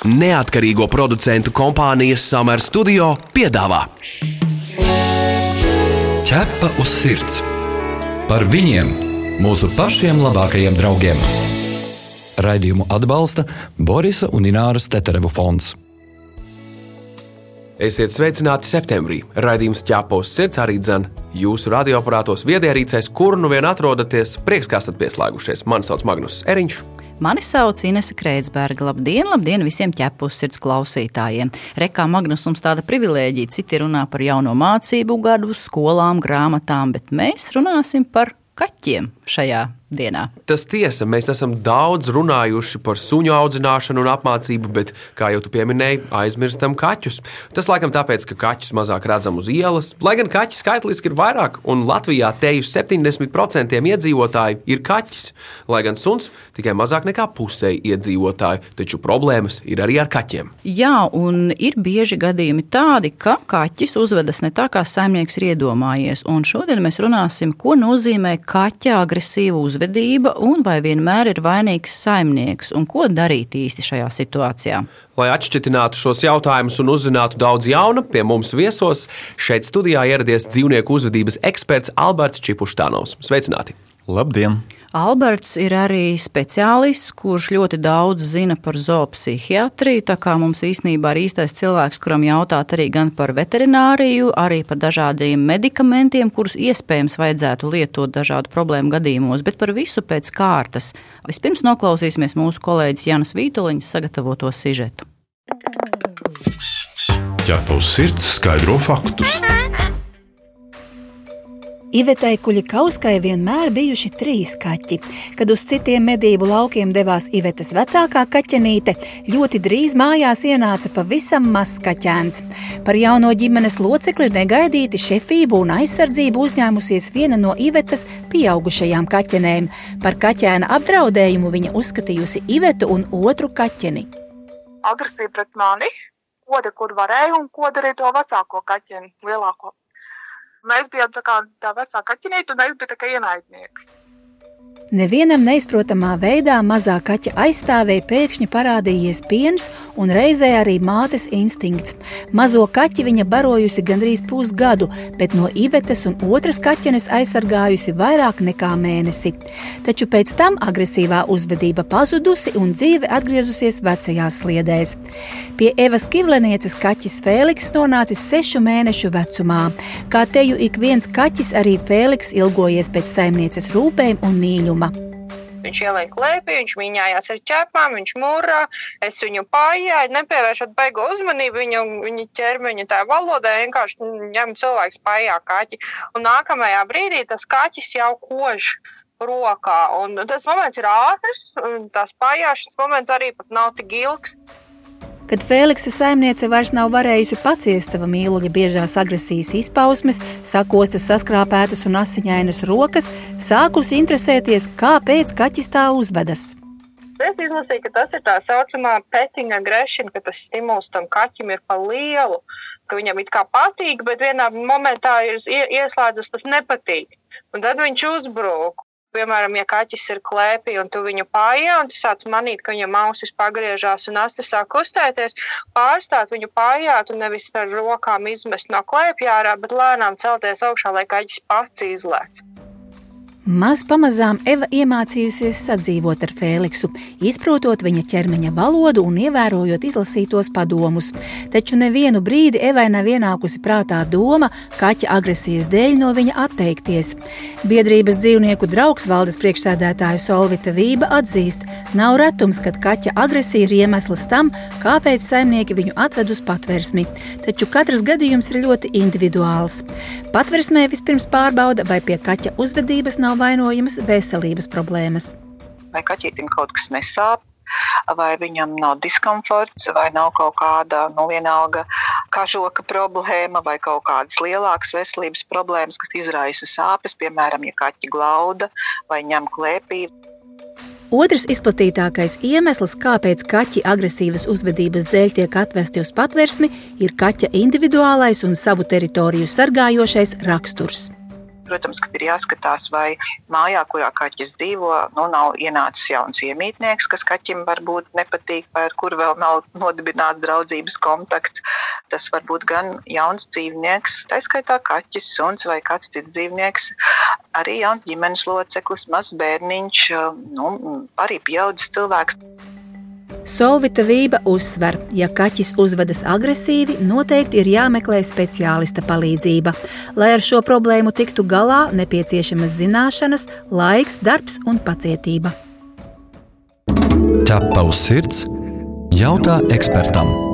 Neatkarīgo producentu kompānijas Summer Studio piedāvā Ķepa uz sirds par viņiem, mūsu pašiem labākajiem draugiem. Raidījumu atbalsta Borisa un Ināras Teterevu fonds. Esiet sveicināti septembrī. Raidījums ķēpos sirds arī dzen jūsu radioaparātos viedierīcēs, kur nu vien atrodaties. Prieks, ka esat pieslēgušies. Mani sauc Magnus Eriņš. Mani sauc Inese Kreitsberga. Labdien, labdien visiem ķepus sirds klausītājiem. Rekā Magnus mums tāda privilēģija. Citi runā par jauno mācību gadu, skolām, grāmatām, bet mēs runāsim par kaķiem šajā dienā. Tas tiesa, mēs esam daudz runājuši par suņu audzināšanu un apmācību, bet, kā jau tu pieminēji, aizmirstam kaķus. Tas laikam tāpēc, ka kaķus mazāk redzam uz ielas, lai gan kaķi skaitliski ir vairāk, un Latvijā teju 70% iedzīvotāju ir kaķis, lai gan suns tikai mazāk nekā pusē iedzīvotāju, taču problēmas ir arī ar kaķiem. Jā, un ir bieži gadījumi tādi, ka kaķis uzvedas ne tā, kā saimnieks ir iedomājies, un šodien mēs runāsim, ko nozīmē kaķa agresīva uzvedība uzvedība un vai vienmēr ir vainīgs saimnieks un ko darīt īsti šajā situācijā. Lai atšķirtinātu šos jautājumus un uzzinātu daudz jaunu, pie mums viesos šeit studijā ieradies dzīvnieku uzvedības eksperts Alberts Čipuštānovs. Sveicināti! Labdien! Alberts ir arī speciālists, kurš ļoti daudz zina par zoopsihiatriju. Tā kā mums īstenībā ir īstais cilvēks, kuram jautāt arī gan par veterināriju, arī par dažādiem medikamentiem, kurus iespējams vajadzētu lietot dažādu problēmu gadījumos, bet par visu pēc kārtas. Vispirms noklausīsimies mūsu kolēģis Janas Vītoliņas sagatavoto sižetu. Ja tavs sirds skaidro faktus, Ivetei Kuļikauskai vienmēr bijuši trīs kaķi. Kad uz citiem medību laukiem devās Ivetes vecākā kaķenīte, ļoti drīz mājās ienāca pavisam mazs kaķēns. Par jauno ģimenes locekli negaidīti šefību un aizsardzību uzņēmusies viena no Ivetes pieaugušajām kaķenēm. Par kaķēna apdraudējumu viņa uzskatījusi Ivetu un otru kaķeni. Agresīva pret mani, koda, kur varēja, un koda arī to vecāko kaķeni, lielāko. Mēs bijām tā kā tā vecā kaķenīte, un es biju tā kā ienaidnieks. Nevienam neizprotamā veidā mazā kaķa aizstāvēja pēkšņi parādījies piens un reizē arī mātes instinkts. Mazo kaķi viņa barojusi gandrīz pusgadu, bet no Ivetes un otras kaķenes aizsargājusi vairāk nekā mēnesi. Taču pēc tam agresīvā uzvedība pazudusi un dzīve atgriezusies vecajās sliedēs. Pie Evas Kivlenieces kaķis Fēliks nonācis sešu mēnešu vecumā. Kā teju ik viens kaķis, arī Fēliks ilgojies pēc saimnieces rūpēm un mīļuma filma. Viņš ielika klēpī, viņš mīņājās ar ķepām, viņš mūrā, es viņu pājāju, nepievēršot beigu uzmanību viņa, viņa ķermeņa tā valodai, vienkārši ņem cilvēks pājā kaķi. Un nākamajā brīdī tas kaķis jau kož rokā. Un tas moments ir ātrs, un tās pājāšanas moments arī pat nav tik ilgs. Kad Fēliksa saimniece vairs nav varējusi paciest sava mīluļa biežās agresijas izpausmes, sakostas saskrāpētas un asiņainas rokas, sākusi interesēties, kāpēc kaķis tā uzvedas. Es izlasīju, ka tas ir tā saucamā petting aggression, ka tas stimuls tam kaķim ir pa lielu, ka viņam it kā patīk, bet vienā momentā ir ieslēdzis tas nepatīk. Un tad viņš uzbrūk. Piemēram, ja kaķis ir klēpī un tu viņu pājā, un tu sāc manīt, ka viņam ausis pagriežās un astes sāk kustēties, pārstāt viņu pājāt un nevis ar rokām izmest no klēpja ārā, bet lēnām celties augšā, lai kaķis pats izlēc. Maz pamazām Eva iemācījusies sadzīvot ar Fēliksu, izprotot viņa ķermeņa valodu un ievērojot izlasītos padomus. Taču nevienu brīdi Evai nav ienākusi prātā doma kaķa agresijas dēļ no viņa atteikties. Biedrības dzīvnieku draugs valdes priekšsēdētāja Solvita Vība atzīst, nav retums, kad kaķa agresija ir iemesls tam, kāpēc saimnieki viņu atved uz patversmi. Taču katrs gadījums ir ļoti individuāls. Patversmē vispirms pārbauda, vai pie kaķa uzvedības nav vainojamas veselības problēmas. Vai kaķītim kaut kas nesāp? vai viņam nav diskomforts, vai nav kaut kāda nu, vienalga kažoka problēma, vai kaut kādas lielākas veselības problēmas, kas izraisa sāpes, piemēram, ja kaķi glauda vai ņem klēpī. Otrs izplatītākais iemesls, kāpēc kaķi agresīvas uzvedības dēļ tiek atvesti uz patvērsmi, ir kaķa individuālais un savu teritoriju sargājošais raksturs. Protams, ir jāskatās, vai mājā, kurā kaķis dzīvo, nu, nav ienācis jauns iemītnieks, kas kaķim varbūt nepatīk, vai ar kuru vēl nav nodibināts draudzības kontakts. Tas var būt gan jauns dzīvnieks, tā skaitā kaķis, suns vai kāds cits dzīvnieks, arī jauns ģimenes loceklis, mazs bērniņš, nu, arī pieaudzis cilvēks. Solvita Vība uzsver, ja kaķis uzvedas agresīvi, noteikti ir jāmeklē speciālista palīdzība. Lai ar šo problēmu tiktu galā, nepieciešamas zināšanas, laiks, darbs un pacietība. Ķepa uz sirds, jautā ekspertam.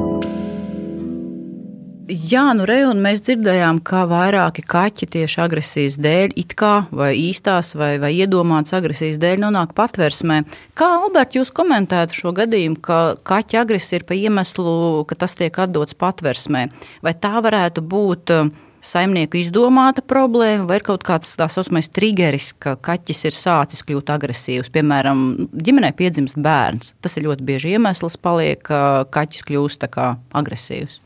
Jā, nu re, un mēs dzirdējām, ka vairāki kaķi tieši agresijas dēļ, it kā vai īstās vai, vai iedomātas agresijas dēļ nonāk patversmē. Kā, Albert, jūs komentētu šo gadījumu, ka kaķa agresija ir pa iemeslu, ka tas tiek atdots patversmē? Vai tā varētu būt uh, saimnieku izdomāta problēma, vai ir kaut kāds tā saucamais triggeris, ka kaķis ir sācis kļūt agresīvs. Piemēram, ģimenē piedzimst bērns. Tas ir ļoti bieži iemesls, paliek, ka kaķis kļūst agresīvs.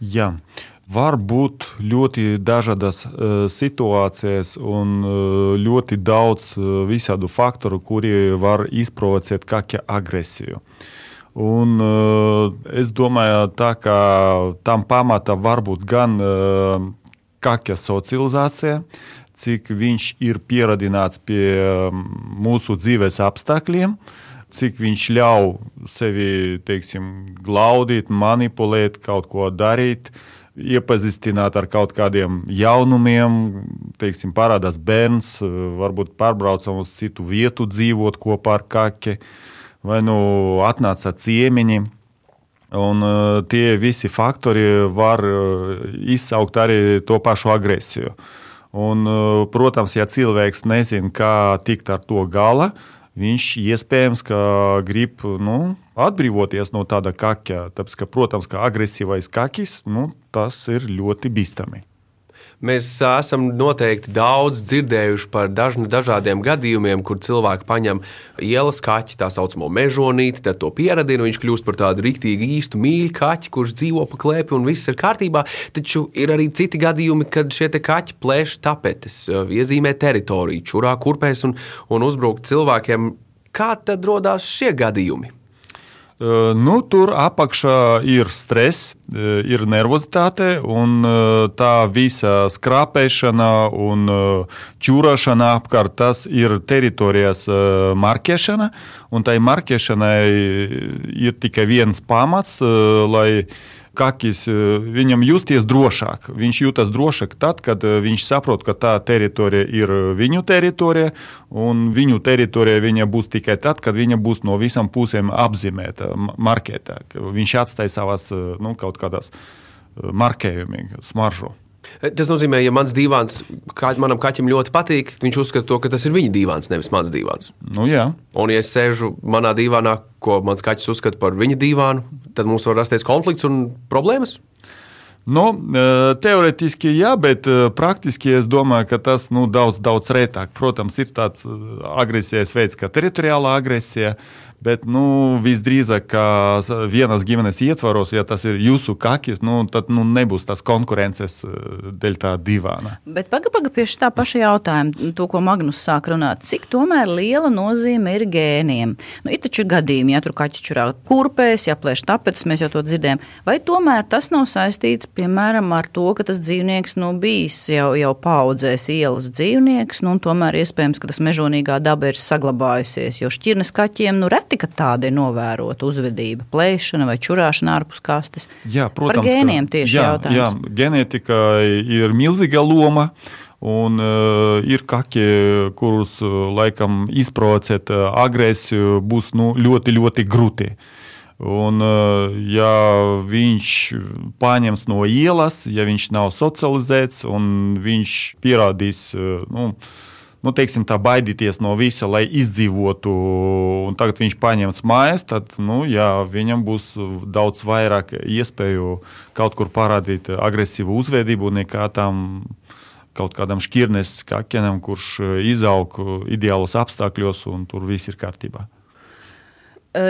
Jā. Var būt ļoti dažādas uh, situācijas un uh, ļoti daudz uh, visādu faktoru, kuri var izprovocēt kaķa agresiju. Un, es domāju, tā, ka tam pamata var būt gan kaķa socializācija, cik viņš ir pieradināts pie mūsu dzīves apstākļiem. Cik viņš ļauj sevi teiksim, glaudīt, manipulēt, kaut ko darīt. Iepazīstināt ar kaut kādiem jaunumiem, teiksim, parādās bērns, varbūt pārbraucam uz citu vietu, dzīvot kopā ar kaķi, vai nu atnāca ciemiņi. Un, uh, tie visi faktori var uh, izsaukt arī to pašu agresiju. Un, uh, protams, ja cilvēks nezina, kā tikt ar to galā, uh, viņš iespējams grib nu, atbrīvoties no tāda kaķa. Tāpēc, ka, protams, ka agresīvais kakis nu, tas ir ļoti bīstami. Mēs esam noteikti daudz dzirdējuši par dažni, dažādiem gadījumiem, kur cilvēki paņem ielas kaķi, tā saucamo mežonīti, tad to pieradina, viņš kļūst par tādu rīktīgi īstu mīļu kaķi, kurš dzīvo pa klēpi un viss ir kārtībā. Taču ir arī citi gadījumi, kad šie kaķi plēš tapetes, iezīmē teritoriju, čurā kurpēs un, un uzbruk cilvēkiem. Kā tad radās šie gadījumi? Nu, tur apakšā ir stress, ir nervozitāte, un tā visa skrāpēšana un čūrašana apkārt tas ir teritorijas marķēšana. Un tai marķēšanai ir tikai viens pamats, lai kakis, eh, viņam justies drošāk. Viņš jūtas drošāk tad, kad eh, viņš saprot, ka tā teritorija ir eh, viņu teritorija, un viņu teritorija viņa būs tikai tad, kad viņa būs no visām pusēm apzīmēta, marķēta. Viņš atstāja savas nu, kaut kādas marķējumi, smaržu. Tas nozīmē, ja mans divāns kā, manam kaķim ļoti patīk, viņš uzskata to, ka tas ir viņa divāns, nevis mans divāns. Nu, jā. un, ja es sēžu manā divānā, ko mans kaķis uzskata par viņa divānu, tad mums var rasties konflikts un problēmas. Nu, teorētiski jā, bet praktiski es domāju, ka tas nu, daudz, daudz retāk. Protams, ir tāds agresijas veids, kā teritoriālā agresija, Bet nu, visdrīzāk, ka vienas ģimenes ietvaros, ja tas ir jūsu kakis, nu, tad nu, nebūs tās konkurences eh, dēļ tā divāna. Bet pagaidi, paga pie tā paša jautājuma, to, ko Magnus sāk runāt. Cik tomēr liela nozīme ir gēniem? Nu, ir taču gadījumi, ja tur kaķis čurā kurpēs, ja plēš tapetus, mēs jau to dzirdējām. Vai tomēr tas nav saistīts, piemēram, ar to, ka tas dzīvnieks nu, bijis jau, jau paudzēs ielas dzīvnieks, nu, un tomēr iespējams, ka tas mežonīgā daba ir saglabājusies, jo šķirnes kaķiem nu, reti reti, ka tāda novērota uzvedība, plēšana vai čurāšana ārpus kastes. Jā, protams, Par gēniem tieši jā, jautājums. Jā, ģenētika ir milzīga loma. Un uh, ir kaķi, kurus uh, laikam izprovocēt uh, agresiju, būs nu, ļoti, ļoti grūti. Un, uh, ja viņš paņems no ielas, ja viņš nav socializēts un viņš pierādīs, uh, nu, uh, nu, teiksim, tā, baidīties no visa, lai izdzīvotu, un tagad viņš paņems mājas, tad nu, jā, viņam būs daudz vairāk iespēju kaut kur parādīt agresīvu uzvedību nekā tam kaut kādam šķirnes kaķenam, kurš izaug ideālos apstākļos, un tur viss ir kārtībā.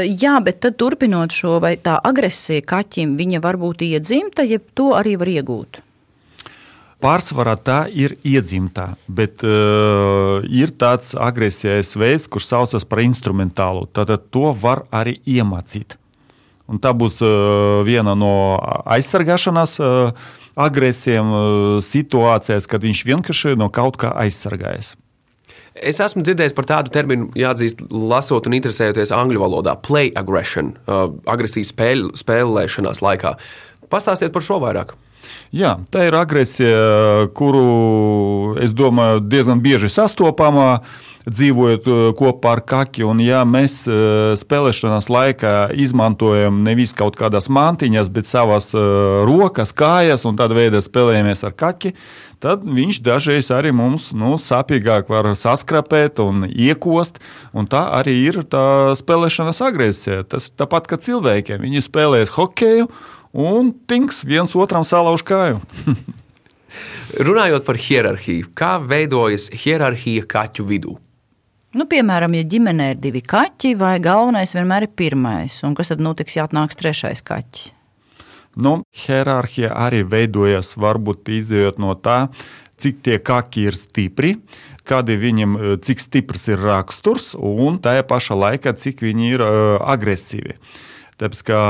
Jā, bet tad turpinot šo, vai tā agresija kaķim, viņa var būt iedzimta, ja to arī var iegūt? Pārsvarā tā ir iedzimta, bet uh, ir tāds agresijas veids, kurš saucas par instrumentālu. Tad to var arī iemācīt. Un tā būs uh, viena no aizsargāšanās uh, agresijām, uh, situācijās, kad viņš vienkārši no kaut kā aizsargājas. Es esmu dzirdējis par tādu terminu, jāatzīst, lasot un interesējoties angļu valodā - play aggression, uh, agresijas spēļ, spēlēšanās laikā. Pastāstiet par šo vairāk. Jā, tā ir agresija, kuru es domāju, diezgan bieži sastopama. Dzīvojot uh, kopā ar kaki, un ja mēs uh, spēlēšanās laikā izmantojam nevis kaut kādas mantiņas, bet savas uh, rokas, kājas, un tādā veidā spēlējamies ar kaki, tad viņš dažreiz arī mums nu, sāpīgāk var saskrapēt un iekost. Un tā arī ir tā spēlēšanas agresija. Tas tāpat kā cilvēkiem. Viņi spēlēs hokeju un tinks viens otram salauž kāju. Runājot par hierarhiju, kā veidojas hierarhija kaķu vidū? Nu, piemēram, ja ģimenē ir divi kaķi, vai galvenais vienmēr ir pirmais, un kas tad notiks, ja atnāks trešais kaķis? Nu, hierarhija arī veidojas varbūt izējot no tā, cik tie kaki ir stipri, kādi viņam, cik stiprs ir raksturs, un tajā pašā laikā, cik viņi ir uh, agresīvi. Tāpēc, ka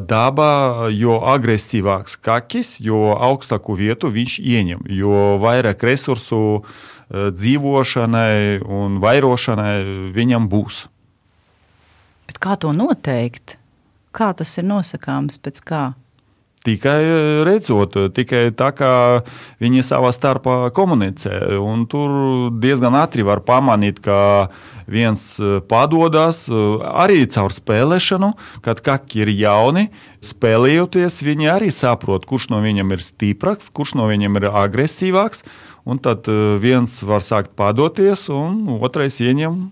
dabā, jo agresīvāks kakis, jo augstāku vietu viņš ieņem, jo vairāk resursu uh, dzīvošanai un vairošanai viņam būs. Bet kā to noteikt? Kā tas ir nosakāms pēc kā? Tikai redzot, tikai tā kā viņi savā starpā komunicē. Un tur diezgan ātri var pamanīt, ka viens padodas arī caur spēlēšanu, kad kaki ir jauni. Spēlējoties, viņi arī saprot, kurš no viņiem ir stiprāks, kurš no viņiem ir agresīvāks. Un tad viens var sākt padoties, un otrais ieņem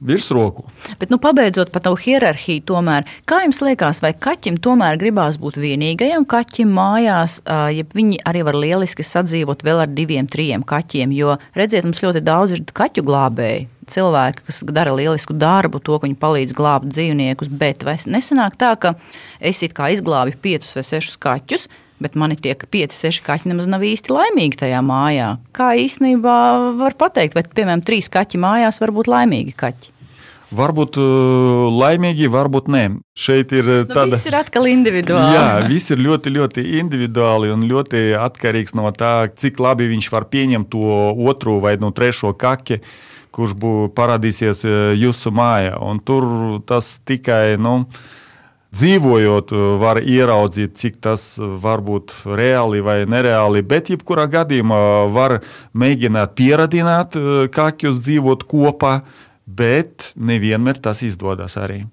virsroku. Bet, nu, pabeidzot par tavu hierarhiju, tomēr, kā jums liekas, vai kaķim tomēr gribās būt vienīgajam kaķim mājās, ja viņi arī var lieliski sadzīvot vēl ar diviem, trim kaķiem? Jo, redziet, mums ļoti daudz ir kaķu glābēji. Cilvēki, kas dara lielisku darbu, to, ka viņi palīdz glābt dzīvniekus, bet vai nesanāk tā, ka es it kā izglābju piecus vai sešus kaķus, bet man ir tie, ka 5, 6 kaķi nemaz nav īsti laimīgi tajā mājā. Kā īstenībā var pateikt, vai, piemēram, trīs kaķi mājās var būt laimīgi kaķi? Varbūt uh, laimīgi, varbūt nē. Šeit ir nu, tāda. Viss ir atkal individuāli. Jā, viss ir ļoti, ļoti individuāli un ļoti atkarīgs no tā, cik labi viņš var pieņemt to otru vai no trešo kaki, kurš būs parādīsies jūsu mājā. Un tur tas tikai. Nu, dzīvojot, var ieraudzīt, cik tas var būt reāli vai nereāli. Bet, jebkurā gadījumā, var mēģināt pieradināt kakļus dzīvot kopā, bet nevienmēr tas izdodas arī.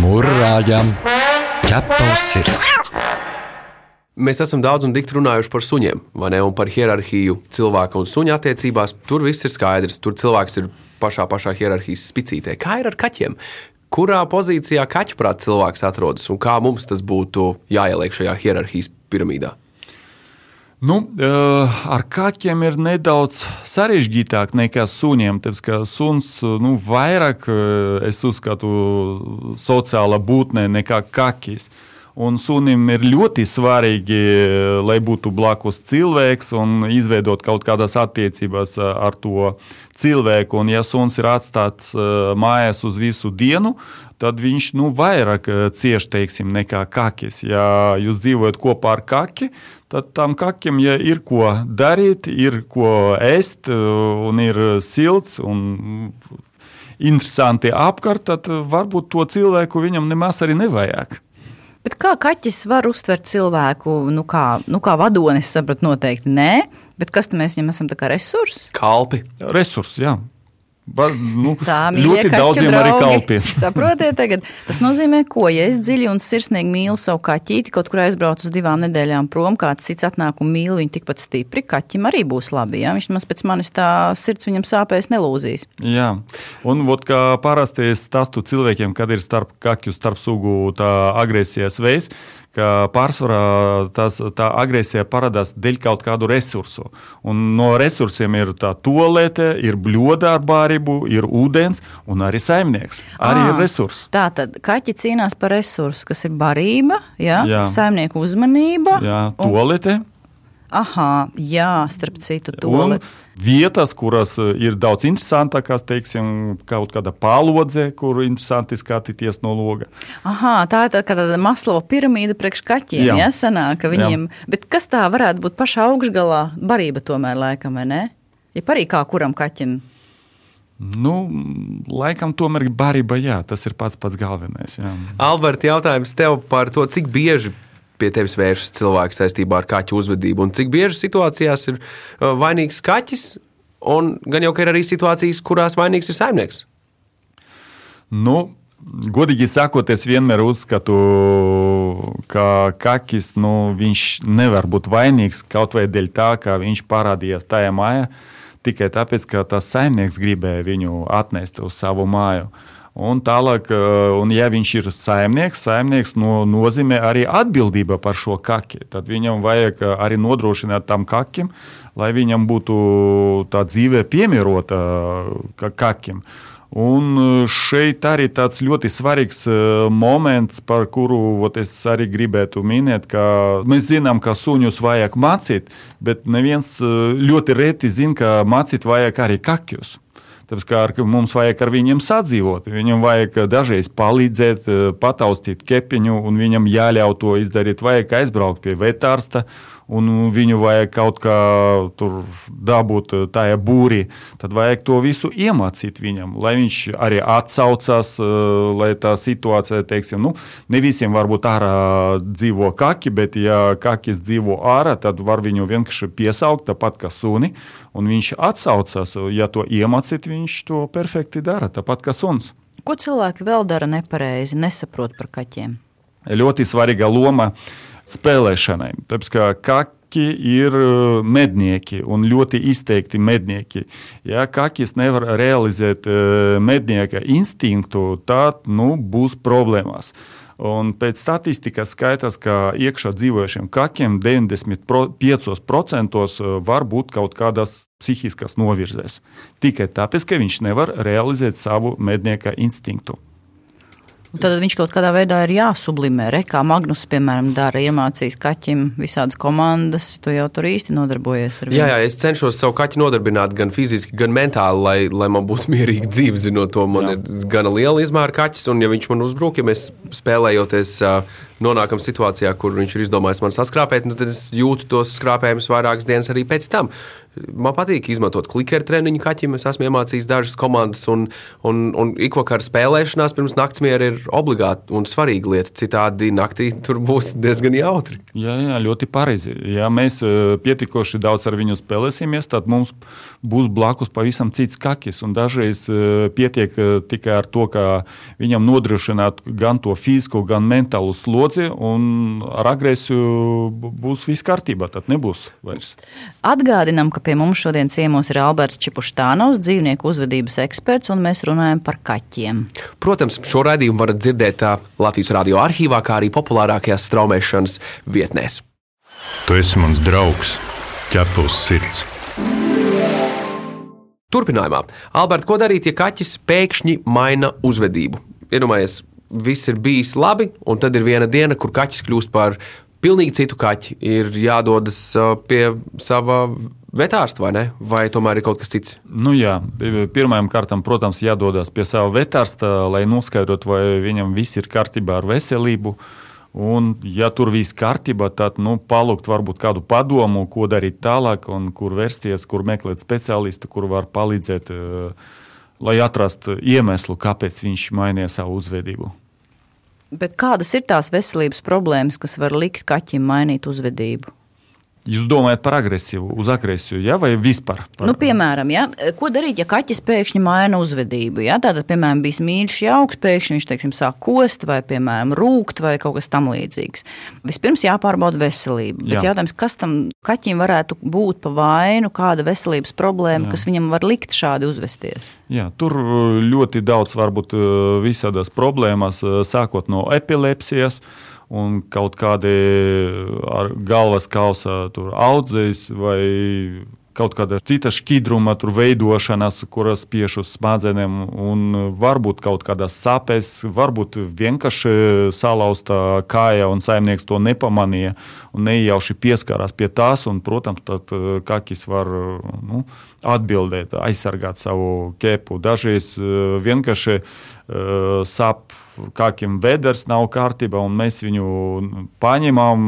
Mūrāģam ķepa uz sirds. Mēs esam daudz un dikti runājuši par suņiem, vai ne? Un par hierarhiju cilvēka un suņa attiecībās. Tur viss ir skaidrs. Tur cilvēks ir pašā, pašā hierarhijas spicītē. Kā ir ar kaķiem? Kurā pozīcijā kaķu prāt cilvēks atrodas un kā mums tas būtu jāieliek šajā hierarhijas piramīdā? Nu, ar kaķiem ir nedaudz sarežģītāk nekā suņiem. Tāpēc, ka suns nu, vairāk es uzskatu sociāla būtne nekā kakis. Un sunim ir ļoti svarīgi, lai būtu blakus cilvēks un izveidot kaut kādas attiecības ar to cilvēku. Un, ja suns ir atstāts mājās uz visu dienu, tad viņš nu, vairāk cieš teiksim, nekā kakis. Ja jūs dzīvojat kopā ar kaki, tad tam kakim, ja ir ko darīt, ir ko ēst un ir silts un interesanti apkārt, tad varbūt to cilvēku viņam nemaz arī nevajag. Bet kā kaķis var uztvert cilvēku, nu kā, nu kā vadonis, sapratu, noteikti nē. Bet kas mēs viņam esam? Tā kā resursi? Kalpi. Resursi, jā. Nu, Tā ļoti daudziem arī kalpiem. Saprotiet, tagad. tas nozīmē, ko ja es dziļi un sirsnīgi mīlu savu kaķīti, kaut kur aizbraucu uz divām nedēļām prom, kāds cits atnāk un mīl viņu tikpat stipri, kaķim arī būs labi. Ja? Viņš maz pēc manis tā sirds viņam sāpēs nelūzīs. Jā, un vot, kā parasti es stāstu cilvēkiem, kad ir starp kaķu, starp sugu tā agresijas veids, ka pārsvarā tas, tā agresija parādās dēļ kaut kādu resursu. Un no resursiem ir tā tolete, ir bļoda ar bārību, ir ūdens un arī saimnieks. Arī à, ir resursi. Tā tad kaķi cīnās par resursu, kas ir barība, jā, jā. saimnieku uzmanība. Jā, tolete. Un... Aha, jā, starp citu, to vietas, kuras eh, ir daudz interesantākas, teiksim, kaut kāda pālodze, kur interesanti skatīties no loga. Aha, tā ir tā kā tāda maslo piramīda priekš kaķiem, jā, ja, sanāk, viņiem. Jā. Bet kas tā varētu būt pašā augšgalā? Barība tomēr, laikam, vai ne? Ja arī kā kuram kaķim? Nu, laikam, tomēr barība, jā, tas ir pats pats galvenais. Jā. Alberti, jautājums tev par to, cik bieži pie tevis vēršas cilvēki saistībā ar kaķu uzvedību. Un cik bieži situācijās ir uh, vainīgs kaķis, un gan jau ka ir arī situācijas, kurās vainīgs ir saimnieks. Nu, Godīgi sakot, es vienmēr uzskatu, ka kakis nu, nevar būt vainīgs kaut vai dēļ tā, ka viņš parādījās tajā mājā tikai tāpēc, ka tas saimnieks gribēja viņu atnest uz savu māju. Uh, Un tālāk, eh, un ja viņš ir saimnieks, saimnieks no, nozīmē arī atbildība par šo kaki. Tad viņam vajag eh, arī nodrošināt tam kakim, lai viņam būtu tā dzīve piemērota eh, kakim. Un šeit arī tāds ļoti svarīgs moments, par kuru ot, es arī gribētu minēt, ka mēs zinām, ka suņus vajag mācīt, bet neviens ļoti reti zina, ka mācīt vajag arī kakjus. Tāpēc kā mums vajag ar viņiem sadzīvot, viņam vajag dažreiz palīdzēt, eh, pataustīt kepiņu, un viņam jāļauj to izdarīt. Vajag aizbraukt pie vetārsta un viņu vajag kaut kā tur dabūt eh, tajā būrī, tad vajag to visu iemācīt viņam, lai viņš arī atsaucās, eh, lai tā situācija, teiksim, nu, ne visiem varbūt ārā dzīvo kaki, bet ja kakis dzīvo ārā, tad var viņu vienkārši piesaukt tāpat kā suni, un viņš atsaucās, ja to iemācīt, viņš to perfekti dara, tāpat kā suns. Ko cilvēki vēl dara nepareizi, nesaprot par kaķiem? Ļoti svarīga loma ir spēlēšanai. Tāpēc kā kaki ir uh, mednieki un ļoti izteikti mednieki. Ja kakis nevar realizēt uh, mednieka instinktu, tad nu, būs problēmas. Un pēc statistikas skaitās, ka iekšā dzīvojušiem kakiem 95% uh, var būt kaut kādas psihiskas novirzēs. Tikai tāpēc, ka viņš nevar realizēt savu mednieka instinktu. Tad viņš kaut kādā veidā ir jāsublimē. Re, kā Magnus, piemēram, dara, iemācījis kaķim visādas komandas. Tu jau tur īsti nodarbojies ar viņu. Jā, jā, es cenšos savu kaķi nodarbināt gan fiziski, gan mentāli, lai, lai man būtu mierīga dzīve. Zinot to, man jā. ir gana liela izmēra kaķis, un ja viņš man uzbruk, ja mēs spēlējoties. Nonākam situācijā, kur viņš ir izdomājis man saskrāpēt, nu tad es jūtu tos skrāpējumus vairākas dienas arī pēc tam. Man patīk izmantot klikeru treniņu kaķim. Es esmu iemācījis dažas komandas, un, un, un ikvakar spēlēšanās pirms naktsmiera ir obligāti un svarīga lieta. Citādi naktī tur būs diezgan jautri. Jā, jā ļoti pareizi. Ja mēs e, pietiekoši daudz ar viņu spēlēsimies, tad mums būs blakus pavisam cits kakis. Dažreiz e, pietiek e, tikai ar to, ka viņam nodrošināt gan to fizisko, gan mentālo slodzi, un ar agresiju būs viss kārtībā. Tad nebūs vairs. Atgādinām, ka pie mums šodien ciemos ir Alberts Čipuštānovs, dzīvnieku uzvedības eksperts, un mēs runājam par kaķiem. Protams, šo raidījumu varat dzirdēt Latvijas radio arhīvā, kā arī populārākajās straumēšanas vietnēs. Tu esi mans draugs, ķepus sirds. Turpinājumā, Alberts, ko darīt, ja kaķis pēkšņi maina uzvedību? Iedomājieties, viss ir bijis labi, un tad ir viena diena, kur kaķis kļūst par pilnīgi citu kaķi. Ir jādodas pie sava vetārsta vai ne? Vai tomēr ir kaut kas cits? Nu, jā, pirmajam kārtam, protams, jādodas pie sava vetārsta, lai noskaidrotu, vai viņam viss ir kārtībā ar veselību. Un, ja tur viss kārtībā, tad nu, palūgt varbūt kādu padomu, ko darīt tālāk, kur vērsties, kur meklēt speciālistu, kur var palīdzēt, lai atrastu iemeslu, kāpēc viņš mainīja savu uzvedību. Bet kādas ir tās veselības problēmas, kas var likt kaķim mainīt uzvedību? Jūs domājat par agresiju, uz agresiju, ja, vai vispār? Par... Nu, piemēram, ja, ko darīt, ja kaķis pēkšņi maina uzvedību? Ja? Tātad, piemēram, bija mīļš jauks, pēkšņi viņš teiksim, sāk kost vai, piemēram, rūkt vai kaut kas tamlīdzīgs. Vispirms jāpārbauda veselība. Jā. jautājums, kas tam kaķim varētu būt pa vainu, kāda veselības problēma, Jā. kas viņam var likt šādi uzvesties? Jā, tur ļoti daudz var būt visādas problēmas, sākot no epilepsijas un kaut kādi ar galvas kausa audzējs vai kaut kāda cita šķidruma veidošanās, kuras spiež uz smadzenēm, un varbūt kaut kādas sāpes, varbūt vienkārši salauzta kāja, un saimnieks to nepamanīja un nejauši pieskārās pie tās. Un, protams, tad eh, kakis var nu, atbildēt, aizsargāt savu kepu. Dažreiz eh, vienkārši uh, sāp kākiem veders nav kārtībā, un mēs viņu paņemam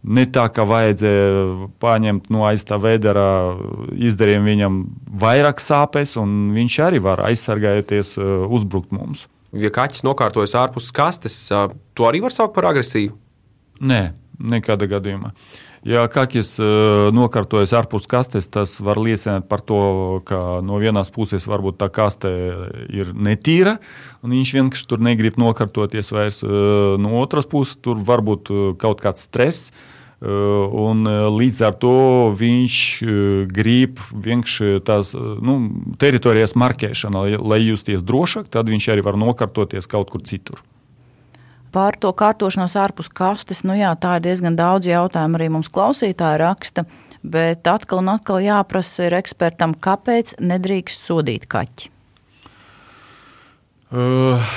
ne tā, kā vajadzēja paņemt no aiz tā vedera, izdarījām viņam vairāk sāpes, un viņš arī var aizsargājoties uzbrukt mums. Ja kaķis nokārtojas ārpus kastes, to arī var saukt par agresiju? Nē, nekādā gadījumā. Ja kakis nokārtojas ārpus kastes, tas var liecināt par to, ka no vienas puses varbūt tā kaste ir netīra, un viņš vienkārši tur negrib nokārtoties vairs. No otras puses, tur var būt kaut kāds stress. Un līdz ar to viņš grib vienkārši tās nu, teritorijas marķēšanu, lai justies drošāk, tad viņš arī var nokārtoties kaut kur citur. Par to kārtošanos ārpus kastes, nu jā, tā ir diezgan daudz jautājumu arī mums klausītāji raksta. Bet atkal un atkal jāprasa ir ekspertam, kāpēc nedrīkst sodīt kaķi. Uh,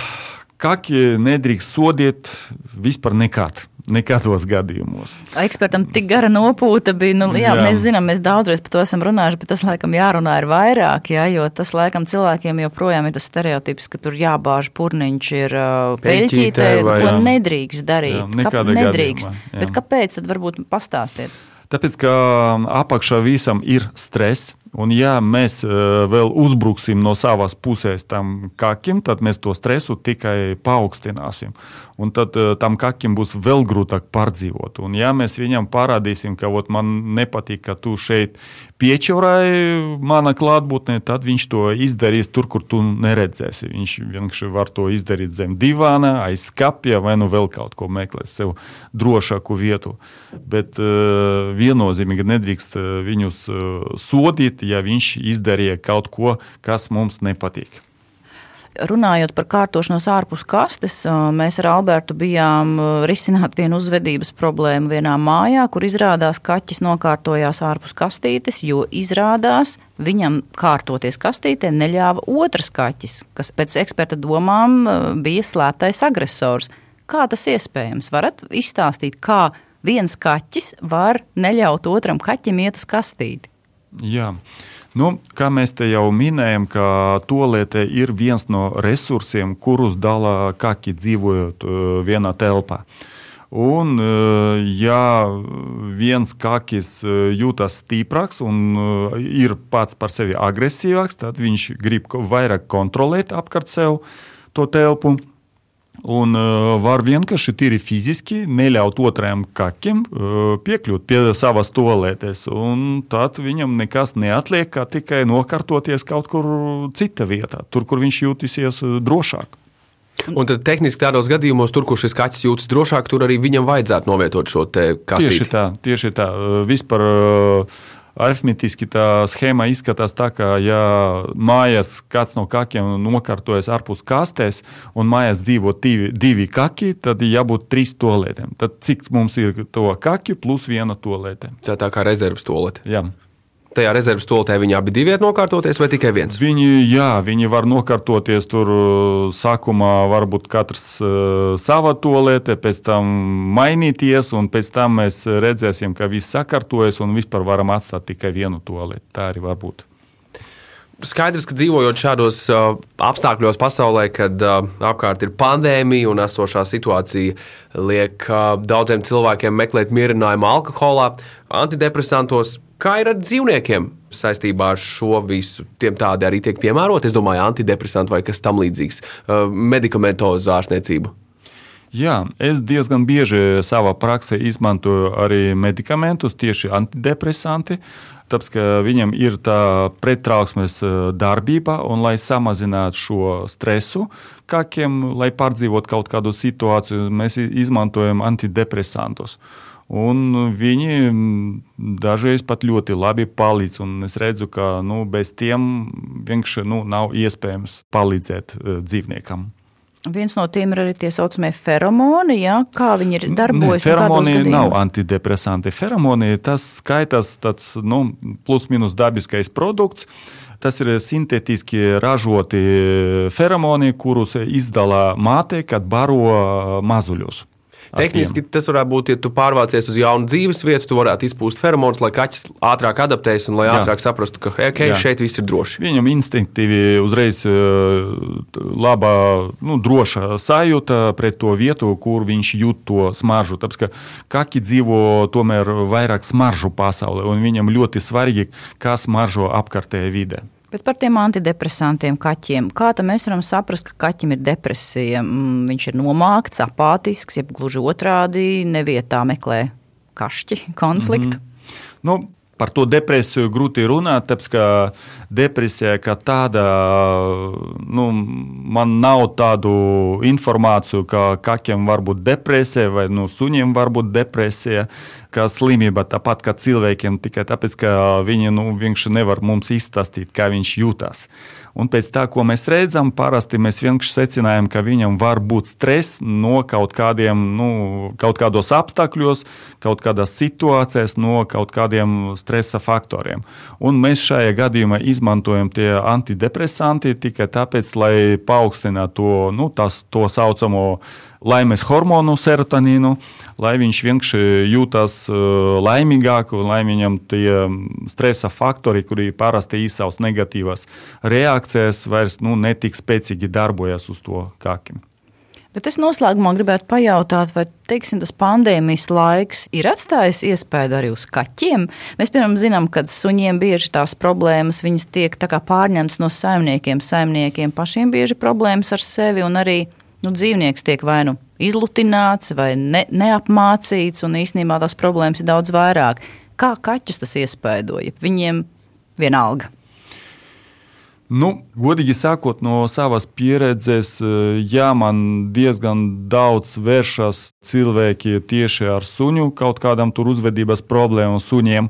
kaki nedrīkst sodīt vispār nekad. Nekādos gadījumos. Ekspertam tik gara nopūta bija. Nu, jā, jā. Mēs zinām, mēs daudzreiz par to esam runājuši, bet tas laikam jārunā ir vairāk, jā, jo tas laikam cilvēkiem joprojām ir tas stereotips, ka tur jābāž purniņš ir uh, peļķītē, ko nedrīkst darīt. Jā, Kāp, nedrīkst. Gadījumā, bet kāpēc tad varbūt pastāstiet? Tāpēc, ka apakšā visam ir stress, Un, ja mēs uh, vēl uzbruksim no savas puses tam kakim, tad mēs to stresu tikai paaugstināsim. Un tad uh, tam kakim būs vēl grūtāk pārdzīvot. Un, ja mēs viņam parādīsim, ka man nepatīk, ka tu šeit piečurāji mana klātbūtnē, tad viņš to izdarīs tur, kur tu neredzēsi. Viņš vienkārši var to izdarīt zem divāna, aiz skapja vai nu vēl kaut ko meklēt sev drošāku vietu. Bet uh, viennozīmīgi nedrīkst viņus uh, sodīt ja viņš izdarīja kaut ko, kas mums nepatīk. Runājot par kārtošanos ārpus kastes, mēs ar Albertu bijām risināt vienu uzvedības problēmu vienā mājā, kur izrādās kaķis nokārtojās ārpus kastītes, jo izrādās viņam kārtoties kastītē neļāva otrs kaķis, kas pēc eksperta domām bija slēptais agresors. Kā tas iespējams? Varat izstāstīt, kā viens kaķis var neļaut otram kaķim iet uz kastīti? Jā. Nu, kā mēs te jau minējām, ka tolete ir viens no resursiem, kurus dala kaki dzīvojot uh, vienā telpā. Un, uh, ja viens kakis uh, jūtas stiprāks un ir pats par sevi agresīvāks, tad viņš grib vairāk kontrolēt apkārt sev to telpu. Un uh, var vienkārši tīri fiziski neļaut otram kakim uh, piekļūt pie savas toaletes. Tad viņam nekas neatliek, kā tikai nokārtoties kaut kur cita vietā, tur, kur viņš jūtīsies drošāk. Un tad tehniski tādos gadījumos, tur, kur šis kaķis jūtas drošāk, tur arī viņam vajadzētu novietot šo kastīti. Tieši tā, tieši tā. Vispār Arhimētiski tā schēma izskatās tā, ka, ja mājās kāds no kakiem nokārtojas ārpus kastēs, un mājās dzīvo divi, divi kaki, tad ir jābūt trīs toaletēm. Tad cik mums ir to kaki plus viena toalete? Tā, tā kā rezerves toalete. Jā tajā rezerves stoltē viņi abi divi nokārtoties, vai tikai viens? Viņi, jā, viņi var nokārtoties tur uh, sākumā, varbūt katrs uh, savā tolētē, pēc tam mainīties, un pēc tam mēs redzēsim, ka viss sakārtojas un vispār varam atstāt tikai vienu tolēti. Tā arī var būt. Skaidrs, ka dzīvojot šādos uh, apstākļos pasaulē, kad uh, apkārt ir pandēmija un esošā situācija liek uh, daudziem cilvēkiem meklēt mierinājumu alkoholā, antidepresantos, Kā ir ar dzīvniekiem saistībā ar šo visu? Tiem tādi arī tiek piemēroti, es domāju, antidepresanti vai kas tam līdzīgs, uh, medikamentozu ārstniecību. Jā, es diezgan bieži savā praksē izmantoju arī medikamentus, tieši antidepresanti, tāpēc ka viņam ir tā prettrauksmes uh, darbība, un lai samazinātu šo stresu, kākiem, lai pārdzīvotu kaut kādu situāciju, mēs izmantojam antidepresantus. Un viņi dažreiz pat ļoti labi palīdz. Es redzu, ka nu, bez tiem vienkārši nu, nav iespējams palīdzēt uh, dzīvniekam. Viens no tiem ir arī tie saucamie feromoni, ja? kā viņi ir darbojas. Feromoni nav antidepresanti. Feromoni tas skaitās tāds nu, plus-minus dabiskais produkts. Tas ir sintētiski ražoti feromoni, kurus izdala māte, kad baro mazuļus. Tehniski tas varētu būt, ja tu pārvācies uz jaunu dzīves vietu, tu varētu izpūst feromonus, lai kaķis ātrāk adaptējas un lai Jā. ātrāk saprastu, ka okay, Jā. šeit viss ir droši. Viņam instinktīvi uzreiz laba, nu, droša sajūta pret to vietu, kur viņš jūt to smaržu. Tāpēc, ka kaķi dzīvo tomēr vairāk smaržu pasaulē, un viņam ļoti svarīgi, kā smaržo apkārtējā vidē. Bet par tiem antidepresantiem kaķiem. Kā mēs varam saprast, ka kaķim ir depresija? Mm, viņš ir nomākts, apātisks, jeb gluži otrādi nevietā meklē kašķi, konfliktu. Mm -hmm. nu, Par to depresiju grūti runāt, tāpēc ka depresija kā tāda, nu, man nav tādu informāciju, ka kaķiem var būt depresija vai nu, suņiem var būt depresija, kā slimība, tāpat kā cilvēkiem, tikai tāpēc, ka viņi nu, vienkārši nevar mums izstāstīt, kā viņš jūtas. Un pēc tā, ko mēs redzam, parasti mēs vienkārši secinājam, ka viņam var būt stress no kaut kādiem, nu, kaut kādos apstākļos, kaut kādās situācijās, no kaut kādiem stresa faktoriem. Un mēs šajā gadījumā izmantojam tie antidepresanti tikai tāpēc, lai paaugstinātu to, nu, tas, to saucamo laimes hormonu, serotonīnu, lai viņš vienkārši jūtas uh, laimīgāk, un lai viņam tie stresa faktori, kuri parasti izsauc negatīvas reakcijas, vairs nu, netik spēcīgi darbojas uz to kākim. Bet es noslēgumā gribētu pajautāt, vai teiksim, tas pandēmijas laiks ir atstājis iespēju arī uz kaķiem. Mēs, piemēram, zinām, ka suņiem bieži tās problēmas tiek pārņemtas no saimniekiem. Saimniekiem pašiem bieži problēmas ar sevi un arī nu, dzīvnieks tiek vai nu izlutināts, vai ne, neapmācīts, un īsnībā tās problēmas ir daudz vairāk. Kā kaķus tas iespaidoja? Viņiem vienalga. Nu, godīgi sakot, no savas pieredzes, jā, man diezgan daudz vēršas cilvēki tieši ar suņu, kaut kādam tur uzvedības problēmu suņiem.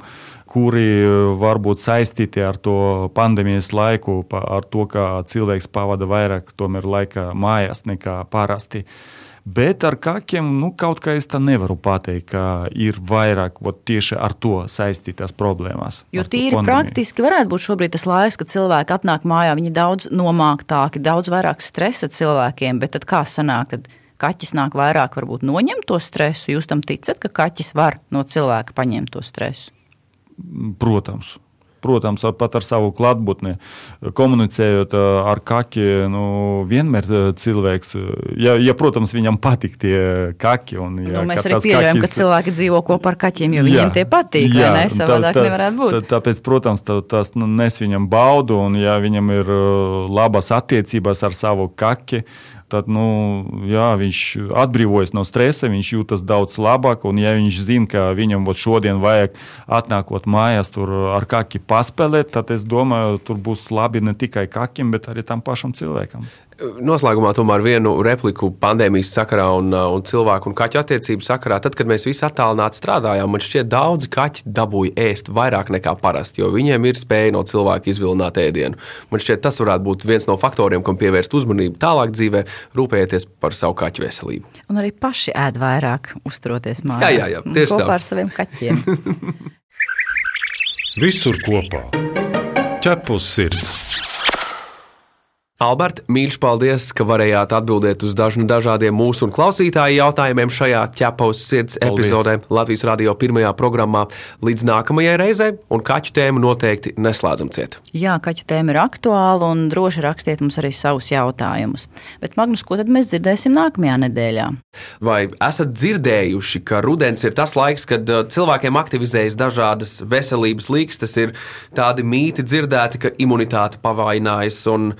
Kuri eh, var būt saistīti ar to pandēmijas laiku, ar to, ka cilvēks pavada vairāk laika mājās nekā parasti. Bet ar kakiem nu, kaut kā es tā nevaru pateikt, ka ir vairāk ot, tieši ar to saistītās problēmas. Jo tīri praktiski varētu būt šobrīd tas laiks, kad cilvēki atnāk mājā, viņi daudz nomāktāki, daudz vairāk stresa cilvēkiem, bet tad kā sanāk? Tad kaķis nāk vairāk, varbūt noņemt to stresu. Jūs tam ticat, ka kaķis var no cilvēka paņemt to stresu? Protams. Protams, pat ar savu klātbūtni, komunicējot ar kaki, nu, vienmēr cilvēks, ja, ja, protams, viņam patīk tie kaki. Un, ja, nu, mēs arī pieļaujam, kakis... ka cilvēki dzīvo kopā ar kaķiem, jo viņiem jā, tie patīk. Jā, ne? Savādāk tā, tā, nevarētu būt. Tā, tāpēc, protams, tā, tas nu, nes viņam baudu, un ja viņam ir labas attiecības ar savu kaki, tad nu, jā, viņš atbrīvojas no stresa, viņš jūtas daudz labāk. Un, ja viņš zina, ka viņam šodien vajag atnākot mājās, tur ar kaki paspēlēt, tad es domāju, tur būs labi ne tikai kakim, bet arī tam pašam cilvēkam. Noslēgumā tomēr vienu repliku pandēmijas sakarā un, uh, un cilvēku un kaķu attiecību sakarā. Tad, kad mēs visi attālināti strādājām, man šķiet, daudzi kaķi dabūja ēst vairāk nekā parasti, jo viņiem ir spēja no cilvēka izvilināt ēdienu. Man šķiet, tas varētu būt viens no faktoriem, kam pievērst uzmanību tālāk dzīvē, rūpējieties par savu kaķu veselību. Un arī paši ēd vairāk, uzturoties mājās. Jā, jā, jā tieši tā. Kopā ar saviem kaķiem. Visur kopā - ķepus sirds. Alberta, mīļš, paldies, ka varējāt atbildēt uz dažnu dažādiem mūsu un klausītāju jautājumiem šajā ķepaus sirds paldies. epizodē Latvijas radio pirmajā programmā. Līdz nākamajai reizei, un kaķu tēmu noteikti neslēdzam ciet. Jā, kaķu tēma ir aktuāla, un droši rakstiet mums arī savus jautājumus. Bet, Magnus, ko tad mēs dzirdēsim nākamajā nedēļā? Vai esat dzirdējuši, ka rudens ir tas laiks, kad uh, cilvēkiem aktivizējas dažādas veselības līkstas, ir tādi mīti dzirdēti, ka imunitāte pavainājas un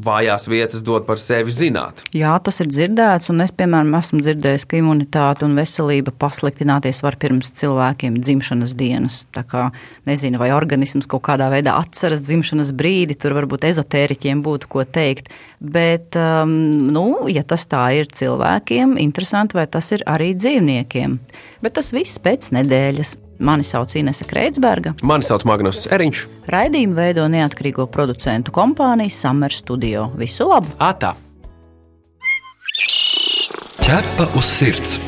vājās vietas dod par sevi zināt. Jā, tas ir dzirdēts, un es, piemēram, esmu dzirdējis, ka imunitāte un veselība pasliktināties var pirms cilvēkiem dzimšanas dienas. Tā kā nezinu, vai organisms kaut kādā veidā atceras dzimšanas brīdi, tur varbūt ezotēriķiem būtu ko teikt. Bet, um, nu, ja tas tā ir cilvēkiem, interesanti, vai tas ir arī dzīvniekiem. Bet tas viss pēc nedēļas. Mani sauc Inese Kreitsberga. Mani sauc Magnus Eriņš. Raidījumu veido neatkarīgo producentu kompānija Summer Studio. Visu labu! Atā! Ķepa uz sirds!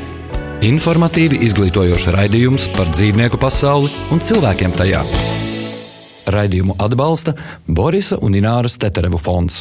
Informatīvi izglītojoši raidījums par dzīvnieku pasauli un cilvēkiem tajā. Raidījumu atbalsta Borisa un Ināras Teterevu fonds.